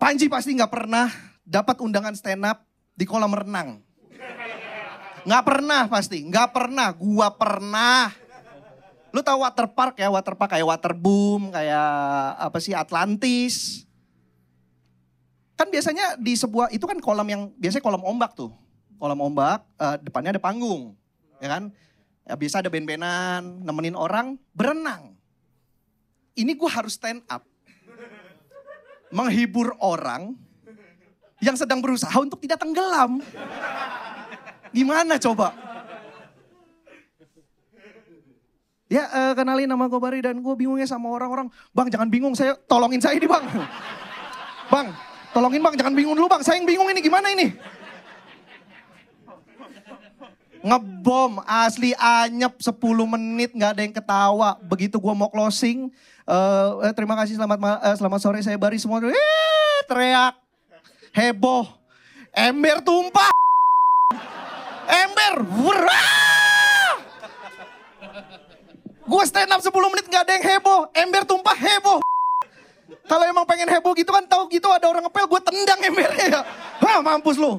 Panji pasti nggak pernah dapat undangan stand up di kolam renang. Nggak pernah pasti, nggak pernah. Gua pernah. Lu tahu water park ya, water park kayak Waterboom, kayak apa sih Atlantis. Kan biasanya di sebuah itu kan kolam yang biasanya kolam ombak tuh. Kolam ombak, eh, depannya ada panggung, ya kan? Ya biasa ada ben-benan, nemenin orang berenang. Ini gue harus stand up. Menghibur orang yang sedang berusaha untuk tidak tenggelam. Gimana coba? Ya eh, kenalin nama gue Bari dan gue bingungnya sama orang-orang. Bang jangan bingung, saya tolongin saya ini bang. Bang, tolongin bang, jangan bingung dulu bang. Saya yang bingung ini gimana ini? Ngebom, asli anyep 10 menit nggak ada yang ketawa. Begitu gue mau closing, eh, terima kasih selamat ma- eh, selamat sore saya Bari semua. Eh, teriak, heboh, ember tumpah, ember. Gue stand up 10 menit nggak ada yang heboh, ember tumpah heboh. Kalau emang pengen heboh gitu kan tahu gitu ada orang ngepel gue tendang embernya ya. Hah mampus lu.